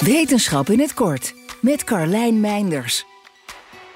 Wetenschap in het kort met Carlijn Meinders.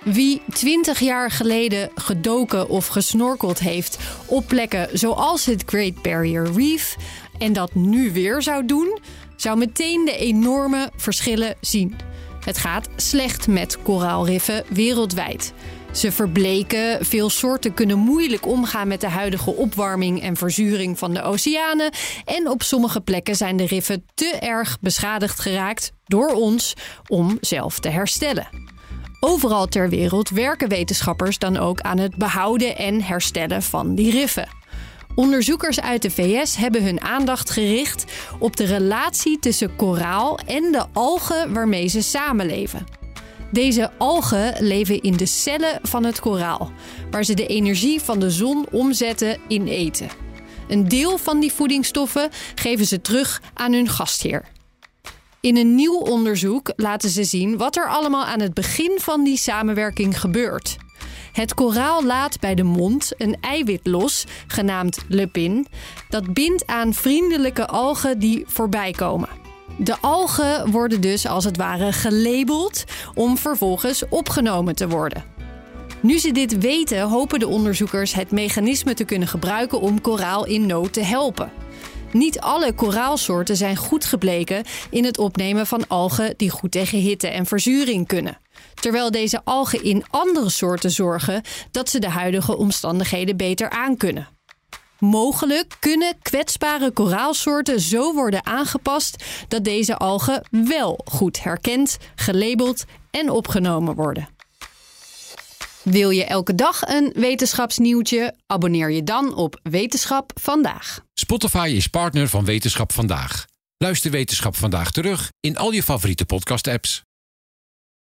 Wie 20 jaar geleden gedoken of gesnorkeld heeft op plekken zoals het Great Barrier Reef en dat nu weer zou doen, zou meteen de enorme verschillen zien. Het gaat slecht met koraalriffen wereldwijd. Ze verbleken, veel soorten kunnen moeilijk omgaan met de huidige opwarming en verzuring van de oceanen. En op sommige plekken zijn de riffen te erg beschadigd geraakt door ons om zelf te herstellen. Overal ter wereld werken wetenschappers dan ook aan het behouden en herstellen van die riffen. Onderzoekers uit de VS hebben hun aandacht gericht op de relatie tussen koraal en de algen waarmee ze samenleven. Deze algen leven in de cellen van het koraal, waar ze de energie van de zon omzetten in eten. Een deel van die voedingsstoffen geven ze terug aan hun gastheer. In een nieuw onderzoek laten ze zien wat er allemaal aan het begin van die samenwerking gebeurt. Het koraal laat bij de mond een eiwit los, genaamd lepin, dat bindt aan vriendelijke algen die voorbij komen. De algen worden dus als het ware gelabeld om vervolgens opgenomen te worden. Nu ze dit weten, hopen de onderzoekers het mechanisme te kunnen gebruiken om koraal in nood te helpen. Niet alle koraalsoorten zijn goed gebleken in het opnemen van algen die goed tegen hitte en verzuring kunnen. Terwijl deze algen in andere soorten zorgen dat ze de huidige omstandigheden beter aankunnen. Mogelijk kunnen kwetsbare koraalsoorten zo worden aangepast dat deze algen wel goed herkend, gelabeld en opgenomen worden. Wil je elke dag een wetenschapsnieuwtje? Abonneer je dan op Wetenschap vandaag. Spotify is partner van Wetenschap vandaag. Luister Wetenschap vandaag terug in al je favoriete podcast-apps.